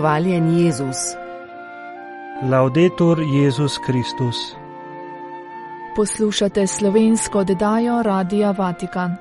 Hvaljen Jezus. Laudetur Jezus Kristus. Poslušate slovensko oddajo Radia Vatikan.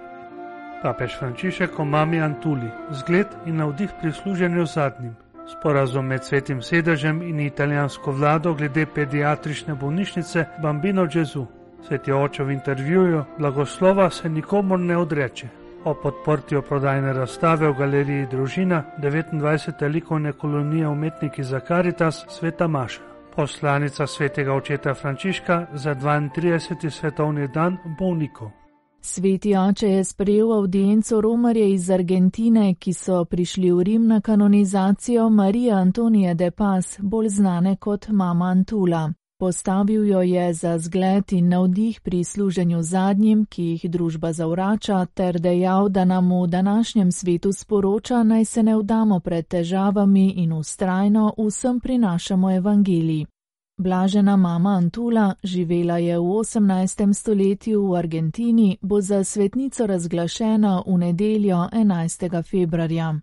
Papež Frančišek o mami Antuli, zgled in navdih pri služenju zadnjim. Sporazum med svetim sedežem in italijansko vlado glede pediatrične bolnišnice Bambino Gesù. Sveti oče v intervjuju blagoslova se nikomor ne odreče. O podprtju prodajne razstave v galeriji Družina 29. likovne kolonije umetniki za Karitas Sveta Maša. Poslanica svetega očeta Frančiška za 32. svetovni dan bolnikov. Sveti oče je sprejel audienco romarje iz Argentine, ki so prišli v Rim na kanonizacijo Marije Antonije de Paz, bolj znane kot mama Antula. Postavil jo je za zgled in navdih pri služenju zadnjim, ki jih družba zavrača, ter dejal, da nam v današnjem svetu sporoča, naj se ne vdamo pred težavami in ustrajno vsem prinašamo evangeliji. Blažena mama Antula, živela je v 18. stoletju v Argentini, bo za svetnico razglašena v nedeljo 11. februarja.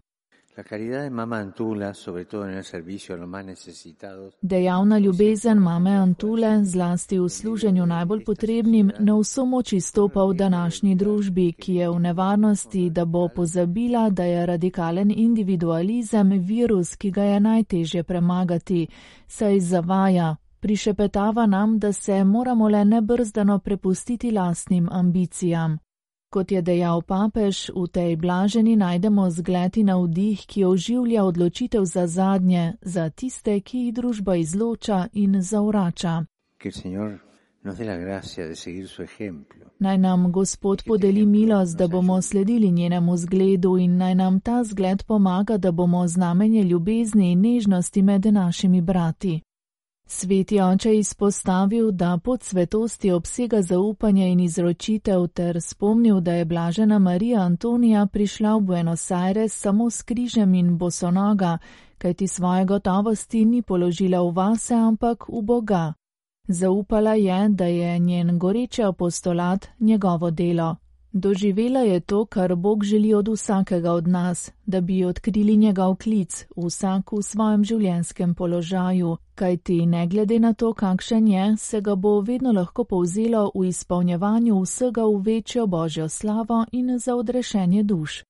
Dejavna ljubezen mame Antule, zlasti v služenju najbolj potrebnim, na vso moč izstopa v današnji družbi, ki je v nevarnosti, da bo pozabila, da je radikalen individualizem virus, ki ga je najtežje premagati, saj zavaja, prišepetava nam, da se moramo le nebrzdano prepustiti lastnim ambicijam. Kot je dejal papež, v tej blaženi najdemo zgled in navdih, ki oživlja odločitev za zadnje, za tiste, ki jih družba izloča in zavrača. Naj nam Gospod podeli milost, da bomo sledili njenemu zgledu in naj nam ta zgled pomaga, da bomo znamenje ljubezni in nežnosti med našimi brati. Sveti oče je izpostavil, da pod svetosti obsega zaupanje in izročitev ter spomnil, da je blažena Marija Antonija prišla v Buenos Aires samo s križem in bosonoga, kajti svoje gotovosti ni položila v vase, ampak v Boga. Zaupala je, da je njen goreče apostolat njegovo delo. Doživela je to, kar Bog želi od vsakega od nas, da bi odkrili njegov klic, vsak v svojem življenjskem položaju, kajti ne glede na to, kakšen je, se ga bo vedno lahko povzelo v izpolnjevanju vsega v večjo božjo slavo in za odrešenje duš.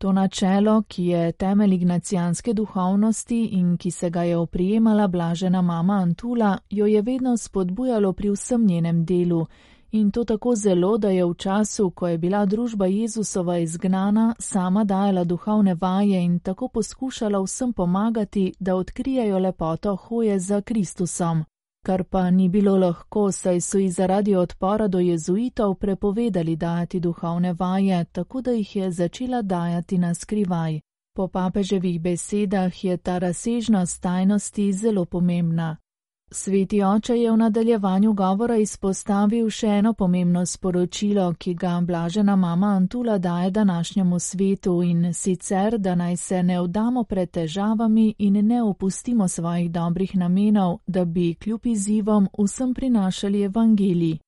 To načelo, ki je temelj ignacijanske duhovnosti in ki se ga je oprijemala blažena mama Antula, jo je vedno spodbujalo pri vsem njenem delu in to tako zelo, da je v času, ko je bila družba Jezusova izgnana, sama dajala duhovne vaje in tako poskušala vsem pomagati, da odkrijajo lepoto hoje za Kristusom. Kar pa ni bilo lahko, saj so ji zaradi odpora do jezuitov prepovedali dajati duhovne vaje, tako da jih je začela dajati na skrivaj. Po papeževih besedah je ta razsežnost tajnosti zelo pomembna. Sveti oče je v nadaljevanju govora izpostavil še eno pomembno sporočilo, ki ga blažena mama Antula daje današnjemu svetu in sicer, da naj se ne vdamo pred težavami in ne opustimo svojih dobrih namenov, da bi kljub izzivom vsem prinašali evangeliji.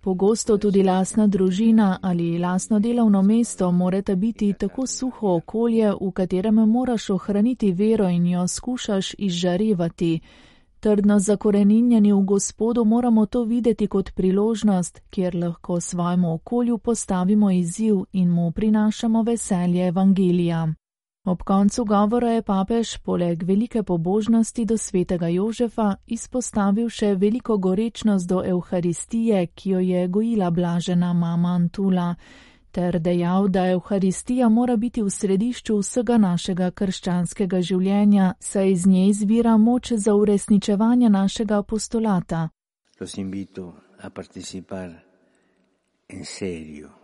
Pogosto tudi lasna družina ali lasno delovno mesto morata biti tako suho okolje, v katerem moraš ohraniti vero in jo skušaš izžarevati. Trdno zakoreninjeni v Gospodu moramo to videti kot priložnost, kjer lahko svojemu okolju postavimo izziv in mu prinašamo veselje Evangelija. Ob koncu govora je papež poleg velike pobožnosti do svetega Jožefa izpostavil še veliko gorečnost do Euharistije, ki jo je gojila blažena mama Antula, ter dejal, da Euharistija mora biti v središču vsega našega krščanskega življenja, saj iz nje izvira moč za uresničevanje našega apostolata. Los invito a participar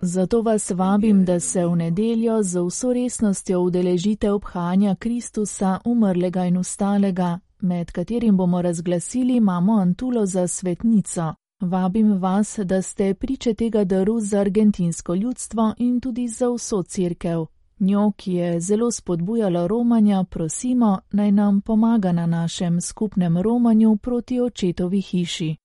Zato vas vabim, da se v nedeljo z vso resnostjo udeležite obhajanja Kristusa, umrlega in ustalega, med katerim bomo razglasili mamo Antulo za svetnico. Vabim vas, da ste priče tega daru za argentinsko ljudstvo in tudi za vso crkev. Njo, ki je zelo spodbujala romanja, prosimo, naj nam pomaga na našem skupnem romanju proti očetovi hiši.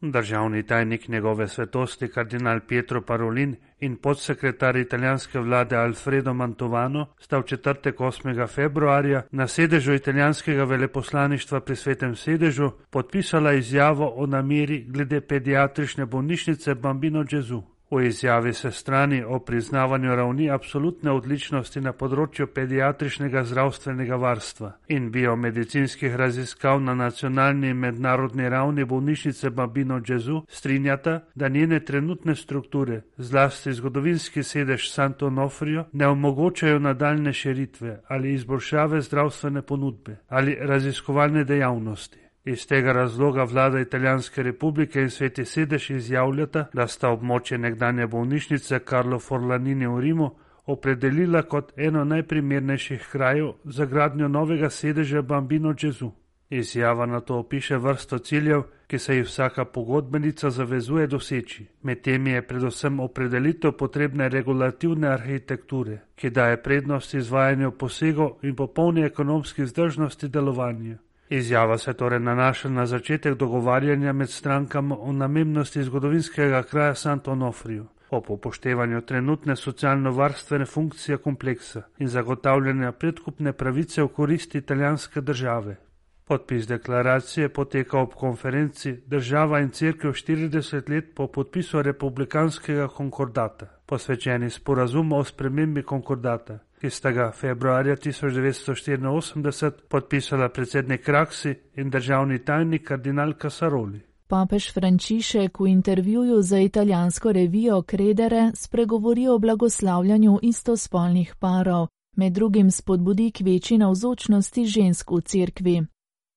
Državni tajnik njegove svetosti kardinal Pietro Parolin in podsekretar italijanske vlade Alfredo Mantovano sta v četrtek 8. februarja na sedežu italijanskega veleposlaništva pri svetem sedežu podpisala izjavo o nameri glede pediatrične bolnišnice Bambino Gesù. V izjavi se strani o priznavanju ravni absolutne odličnosti na področju pediatričnega zdravstvenega varstva in biomedicinskih raziskav na nacionalni in mednarodni ravni bolnišnice Babino Džezu strinjata, da njene trenutne strukture, zlasti zgodovinski sedež Santo Nofrio, ne omogočajo nadaljne širitve ali izboljšave zdravstvene ponudbe ali raziskovalne dejavnosti. Iz tega razloga vlada Italijanske republike in sveti sedež izjavljata, da sta območje nekdanje bolnišnice Karlo Forlanini v Rimu opredelila kot eno najprimernejših krajev za gradnjo novega sedeža Bambino Gesù. Izjava na to opiše vrsto ciljev, ki se jih vsaka pogodbenica zavezuje doseči. Med temi je predvsem opredelitev potrebne regulativne arhitekture, ki daje prednost izvajanju posegov in popolni ekonomski zdržnosti delovanja. Izjava se torej nanaša na začetek dogovarjanja med strankami o namembnosti zgodovinskega kraja Santo Onofrijo, ob upoštevanju trenutne socialno-varstvene funkcije kompleksa in zagotavljanja predkupne pravice v korist italijanske države. Podpis deklaracije poteka ob konferenci Država in crkva 40 let po podpisu republikanskega konkordata, posvečeni sporazumu o spremembi konkordata ki sta ga februarja 1984 podpisala predsednik Raksi in državni tajnik kardinal Casaroli. Papež Frančišek v intervjuju za italijansko revijo Kredere spregovori o blagoslavljanju istospolnih parov, med drugim spodbudi k večji navzočnosti žensk v cerkvi.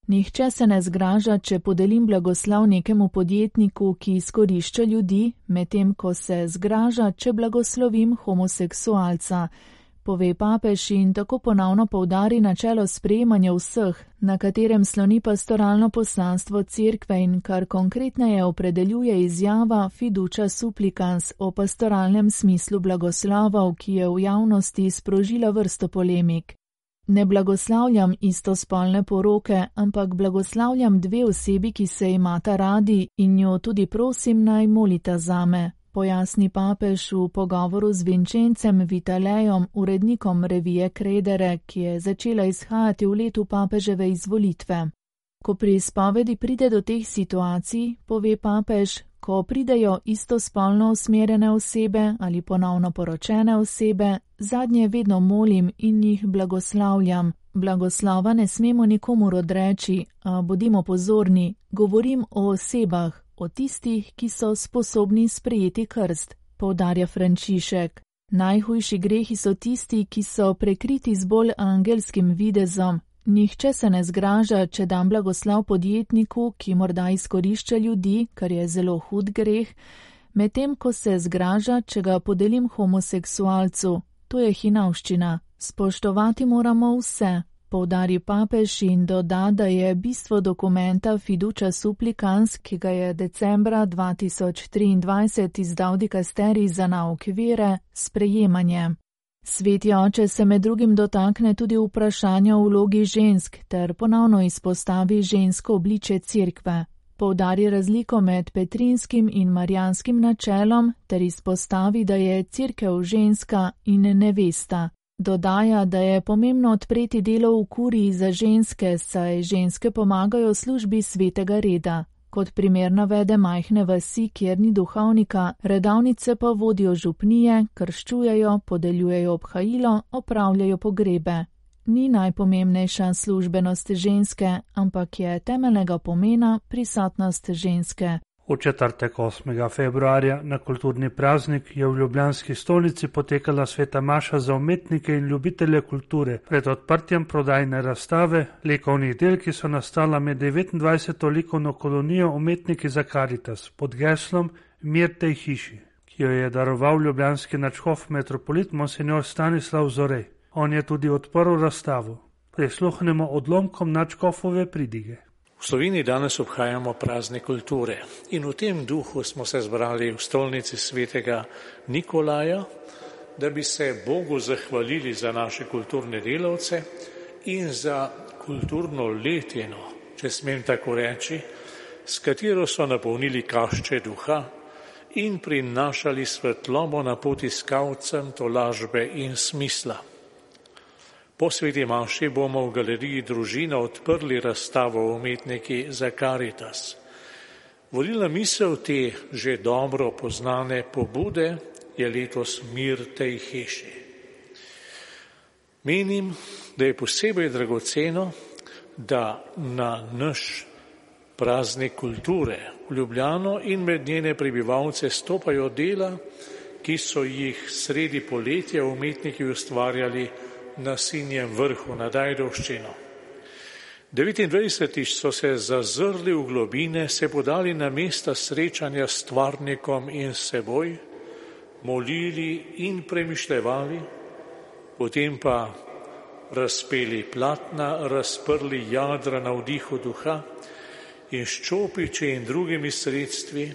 Nihče se ne zgraža, če podelim blagoslav nekemu podjetniku, ki izkorišča ljudi, medtem ko se zgraža, če blagoslovim homoseksualca pove papež in tako ponovno povdari načelo sprejemanja vseh, na katerem sloni pastoralno poslanstvo cerkve in kar konkretneje opredeljuje izjava fiduča supplicans o pastoralnem smislu blagoslavov, ki je v javnosti sprožila vrsto polemik. Ne blagoslavljam istospolne poroke, ampak blagoslavljam dve osebi, ki se imata radi in jo tudi prosim naj molita zame, pojasni papež v pogovoru z Vinčencem Vitalejom, urednikom revije Kredere, ki je začela izhajati v letu papeževe izvolitve. Ko pri izpovedi pride do teh situacij, pove papež, ko pridejo istospolno usmerjene osebe ali ponovno poročene osebe, zadnje vedno molim in jih blagoslavljam. Blagoslava ne smemo nikomu odreči, a bodimo pozorni, govorim o osebah, o tistih, ki so sposobni sprejeti krst, povdarja Frančišek. Najhujši grehi so tisti, ki so prekriti z bolj angelskim videzom. Nihče se ne zgraža, če dam blagoslav podjetniku, ki morda izkorišča ljudi, kar je zelo hud greh, medtem ko se zgraža, če ga podelim homoseksualcu. To je hinavščina. Spoštovati moramo vse, Poudari papež in doda, da je bistvo dokumenta Fiduča Supplicans, ki ga je decembra 2023 izdal dikasteri za nauk vere, sprejemanje. Sveti oče se med drugim dotakne tudi vprašanja o vlogi žensk ter ponovno izpostavi žensko obliče cerkve. Poudari razliko med petrinskim in marijanskim načelom ter izpostavi, da je cerkev ženska in nevesta. Dodaja, da je pomembno odpreti delo v kuriji za ženske, saj ženske pomagajo službi svetega reda. Kot primer navede majhne vasi, kjer ni duhovnika, redavnice pa vodijo župnije, krščujejo, podeljujejo obhajilo, opravljajo pogrebe. Ni najpomembnejša službenost ženske, ampak je temeljnega pomena prisotnost ženske. V četrtek 8. februarja na kulturni praznik je v Ljubljanski stolnici potekala sveta maša za umetnike in ljubitelje kulture pred odprtjem prodajne razstave likovnih del, ki so nastala med 29. likovno kolonijo umetniki za Karitas pod geslom Mir tej hiši, ki jo je daroval ljubljanski načhov metropolit Monsignor Stanislav Zorej. On je tudi odprl razstavo. Prisluhnemo odlomkom načkofove pridige. V Sloveniji danes obhajamo prazne kulture in v tem duhu smo se zbrali v stolnici svetega Nikolaja, da bi se Bogu zahvalili za naše kulturne delavce in za kulturno letino, če smem tako reči, s katero so napolnili kašče duha in prinašali svetlobo na poti skavcem tolažbe in smisla. Po sveti maši bomo v galeriji družina odprli razstavo umetniki za Caritas. Volila misel te že dobro poznane pobude je letos mir tej hiši. Menim, da je posebej dragoceno, da na naš praznik kulture v Ljubljano in med njene prebivalce stopajo dela, ki so jih sredi poletja umetniki ustvarjali na Sinjem vrhu nad Ajdovščino. 29. so se zazrli v globine, se podali na mesta srečanja s stvarnikom in seboj, molili in premišljevali, potem pa razpeli platna, razprli jadra na vdihu duha in ščopiče in drugimi sredstvi,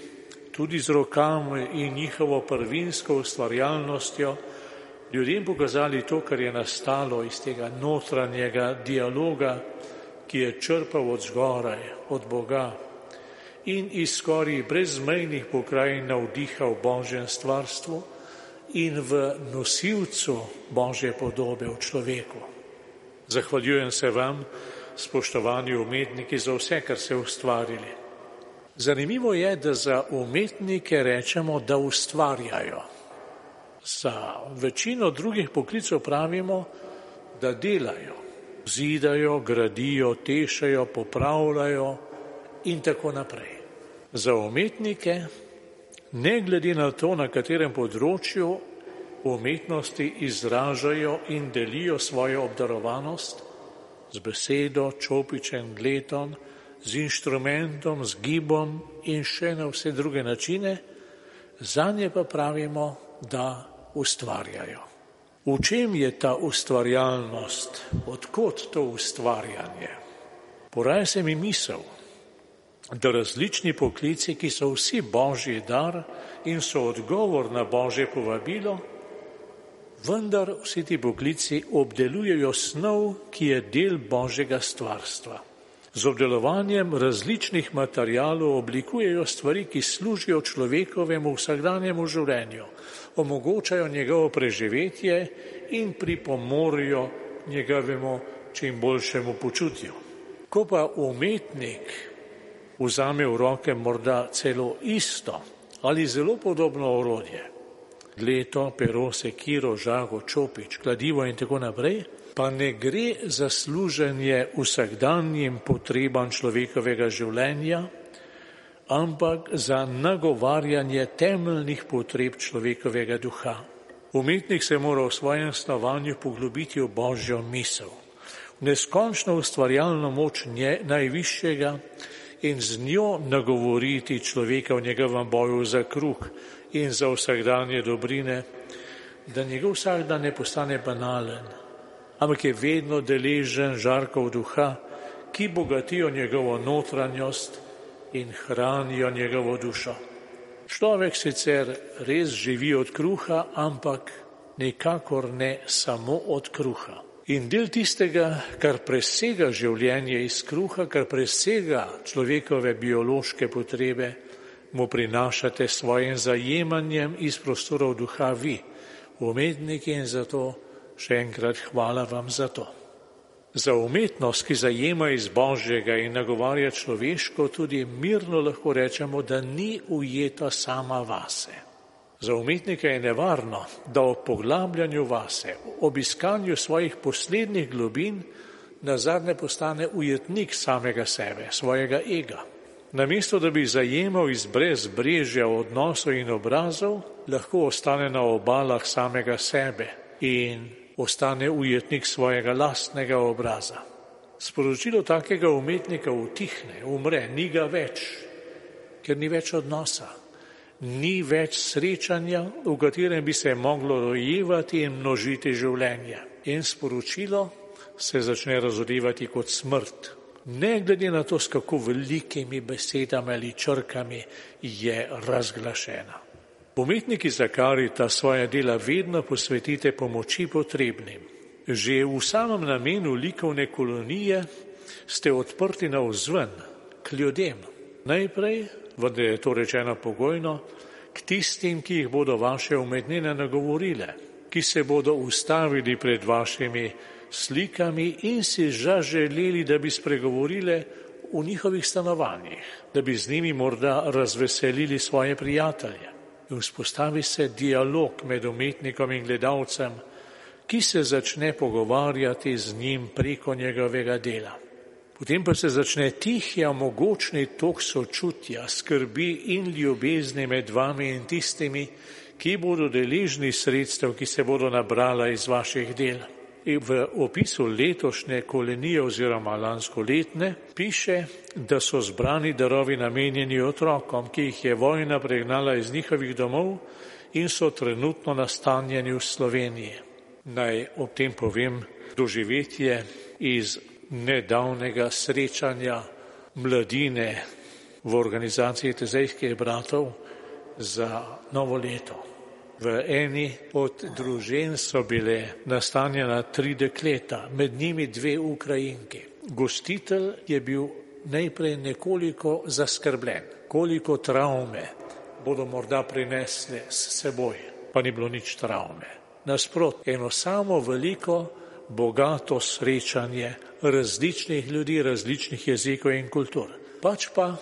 tudi z rokami in njihovo prvinsko ustvarjalnostjo, ljudem pokazali to, kar je nastalo iz tega notranjega dialoga, ki je črpal od zgoraj, od Boga in iz skoraj brezmejnih pokrajin navdiha v Božjem stvarstvu in v nosilcu Božje podobe v človeku. Zahvaljujem se vam, spoštovani umetniki, za vse, kar ste ustvarili. Zanimivo je, da za umetnike rečemo, da ustvarjajo. Za večino drugih poklicov pravimo, da delajo, zidajo, gradijo, tešajo, popravljajo in tako naprej. Za umetnike, ne glede na to, na katerem področju umetnosti izražajo in delijo svojo obdarovanost z besedo, čopičem, gletom, z inštrumentom, z gibom in še na vse druge načine, za nje pa pravimo, da ustvarjajo. V čem je ta ustvarjalnost, odkot to ustvarjanje? Poraja se mi misel, da različni poklici, ki so vsi božji dar in so odgovor na božje povabilo, vendar vsi ti poklici obdelujejo snov, ki je del božjega stvarstva. Z obdelovanjem različnih materijalov oblikujejo stvari, ki služijo človekovemu vsakdanjemu življenju, omogočajo njegovo preživetje in pripomorijo njegovemu čim boljšemu počutju. Ko pa umetnik vzame v roke morda celo isto ali zelo podobno orodje, gleto, pero, sekiro, žago, čopič, kladivo in tako naprej, pa ne gre za služenje vsakdanjim potrebam človekovega življenja, ampak za nagovarjanje temeljnih potreb človekovega duha. Umetnik se mora v svojem snovanju poglobiti v božjo misel, v neskončno ustvarjalno moč nje, najvišjega in z njo nagovoriti človeka v njegovem boju za kruh, in za vsakdanje dobrine, da njegov vsakdan ne postane banalen, ampak je vedno deležen žarkov duha, ki bogatijo njegovo notranjost in hranijo njegovo dušo. Človek sicer res živi od kruha, ampak nekakor ne samo od kruha. In del tistega, kar presega življenje iz kruha, kar presega človekove biološke potrebe, mu prinašate svojim zajemanjem iz prostorov duha vi, umetniki in zato še enkrat hvala vam za to. Za umetnost, ki zajema iz Božjega in nagovarja človeško, tudi mirno lahko rečemo, da ni ujeta sama vase. Za umetnika je nevarno, da ob poglabljanju vase, ob iskanju svojih poslednjih globin, nazadnje postane ujetnik samega sebe, svojega ega. Namesto, da bi zajemal iz brezbrežja odnosov in obrazov, lahko ostane na obalah samega sebe in ostane ujetnik svojega lastnega obraza. Sporočilo takega umetnika utihne, umre, ni ga več, ker ni več odnosa, ni več srečanja, v katerem bi se moglo rojevati in množiti življenje. In sporočilo se začne razodevati kot smrt, ne glede na to, s kako velikimi besedami ali črkami je razglašena. Umetniki za karita svoje dela vedno posvetite pomoči potrebnim. Že v samem namenu likovne kolonije ste odprti na vzven, k ljudem. Najprej, da je to rečeno pogojno, k tistim, ki jih bodo vaše umetnine nagovorile, ki se bodo ustavili pred vašimi slikami in si že želeli, da bi spregovorile v njihovih stanovanjih, da bi z njimi morda razveselili svoje prijatelje. Vzpostavi se dialog med umetnikom in gledalcem, ki se začne pogovarjati z njim preko njegovega dela. Potem pa se začne tihja, mogočni tok sočutja, skrbi in ljubezni med vami in tistimi, ki bodo deležni sredstev, ki se bodo nabrala iz vaših del. V opisu letošnje kolenije oziroma lansko letne piše, da so zbrani darovi namenjeni otrokom, ki jih je vojna pregnala iz njihovih domov in so trenutno nastanjeni v Sloveniji. Naj ob tem povem doživetje iz nedavnega srečanja mladine v organizaciji tezejskih bratov za novo leto. V eni od družin so bile nastanjena tri dekleta, med njimi dve Ukrajinki. Gostitelj je bil najprej nekoliko zaskrbljen, koliko travme bodo morda prinesli s seboj, pa ni bilo nič travme. Nasprot, eno samo veliko, bogato srečanje različnih ljudi, različnih jezikov in kultur. Pač pa,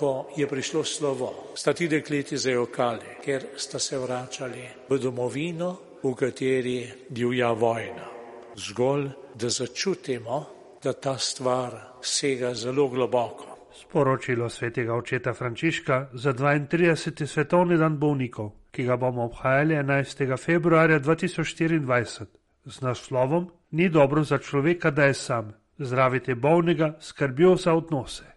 ko je prišlo slovo, sta ti dekleti zajokali, ker sta se vračali v domovino, v kateri divja vojna. Zgolj, da začutimo, da ta stvar sega zelo globoko. Sporočilo svetega očeta Frančiška za 32. svetovni dan bolnikov, ki ga bomo obhajali 11. februarja 2024 z naslovom Ni dobro za človeka, da je sam, zdraviti bolnega, skrbijo za odnose.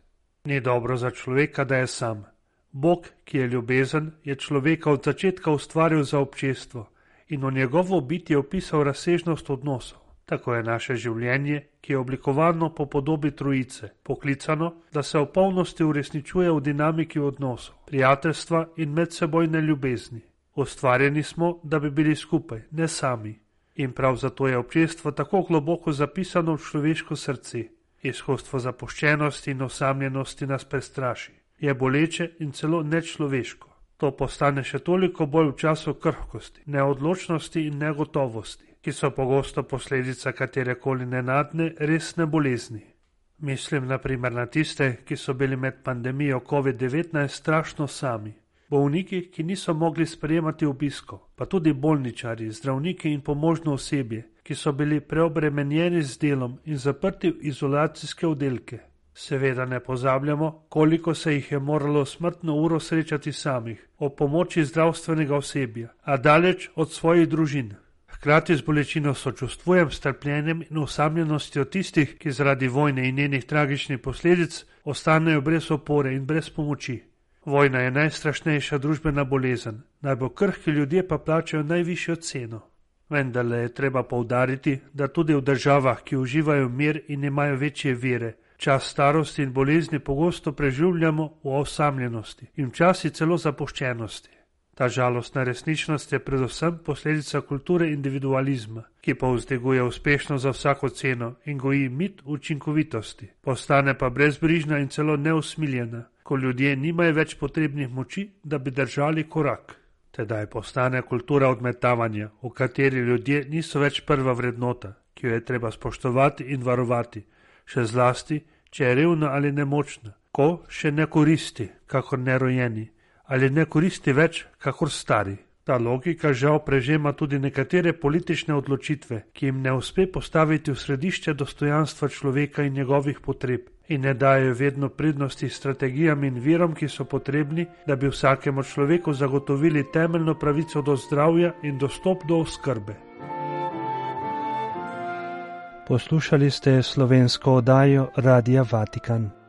Ni dobro za človeka, da je sam. Bog, ki je ljubezen, je človeka od začetka ustvaril za občestvo in v njegovo biti opisal razsežnost odnosov. Tako je naše življenje, ki je oblikovano po podobi trojice, poklicano, da se v polnosti uresničuje v dinamiki odnosov, prijateljstva in medsebojne ljubezni. Ustvarjeni smo, da bi bili skupaj, ne sami. In prav zato je občestvo tako globoko zapisano v človeško srce. Izkustvo zapuščenosti in osamljenosti nas prestraši. Je boleče in celo nečloveško. To postane še toliko bolj v času krhkosti, neodločnosti in negotovosti, ki so pogosto posledica katerekoli nenadne, resne bolezni. Mislim naprimer na tiste, ki so bili med pandemijo COVID-19 strašno sami bolniki, ki niso mogli sprejemati obiskov, pa tudi bolničari, zdravniki in pomožno osebje, ki so bili preobremenjeni z delom in zaprti v izolacijske oddelke. Seveda ne pozabljamo, koliko se jih je moralo smrtno uro srečati samih, o pomoči zdravstvenega osebja, a daleč od svojih družin. Hkrati z bolečino sočustvujem s trpljenjem in osamljenostjo tistih, ki zaradi vojne in njenih tragičnih posledic ostanejo brez opore in brez pomoči. Vojna je najstrašnejša družbena bolezen, najbolj krhki ljudje pa plačajo najvišjo ceno. Vendar je treba povdariti, da tudi v državah, ki uživajo mir in imajo večje vere, čas starosti in bolezni pogosto preživljamo v osamljenosti in včasih celo zapuščenosti. Ta žalostna resničnost je predvsem posledica kulture individualizma, ki pa vzdiguje uspešno za vsako ceno in goji mit učinkovitosti, postane pa brezbrižna in celo neusmiljena, ko ljudje nimajo več potrebnih moči, da bi držali korak. Tedaj postane kultura odmetavanja, v kateri ljudje niso več prva vrednota, ki jo je treba spoštovati in varovati, še zlasti, če je revna ali nemočna, ko še ne koristi, kakor nerojeni, ali ne koristi več, kakor stari. Ta logika žal prežema tudi nekatere politične odločitve, ki jim ne uspe postaviti v središče dostojanstva človeka in njegovih potreb in ne dajo vedno prednosti strategijam in virom, ki so potrebni, da bi vsakemu človeku zagotovili temeljno pravico do zdravja in dostop do oskrbe. Poslušali ste slovensko oddajo Radia Vatikan.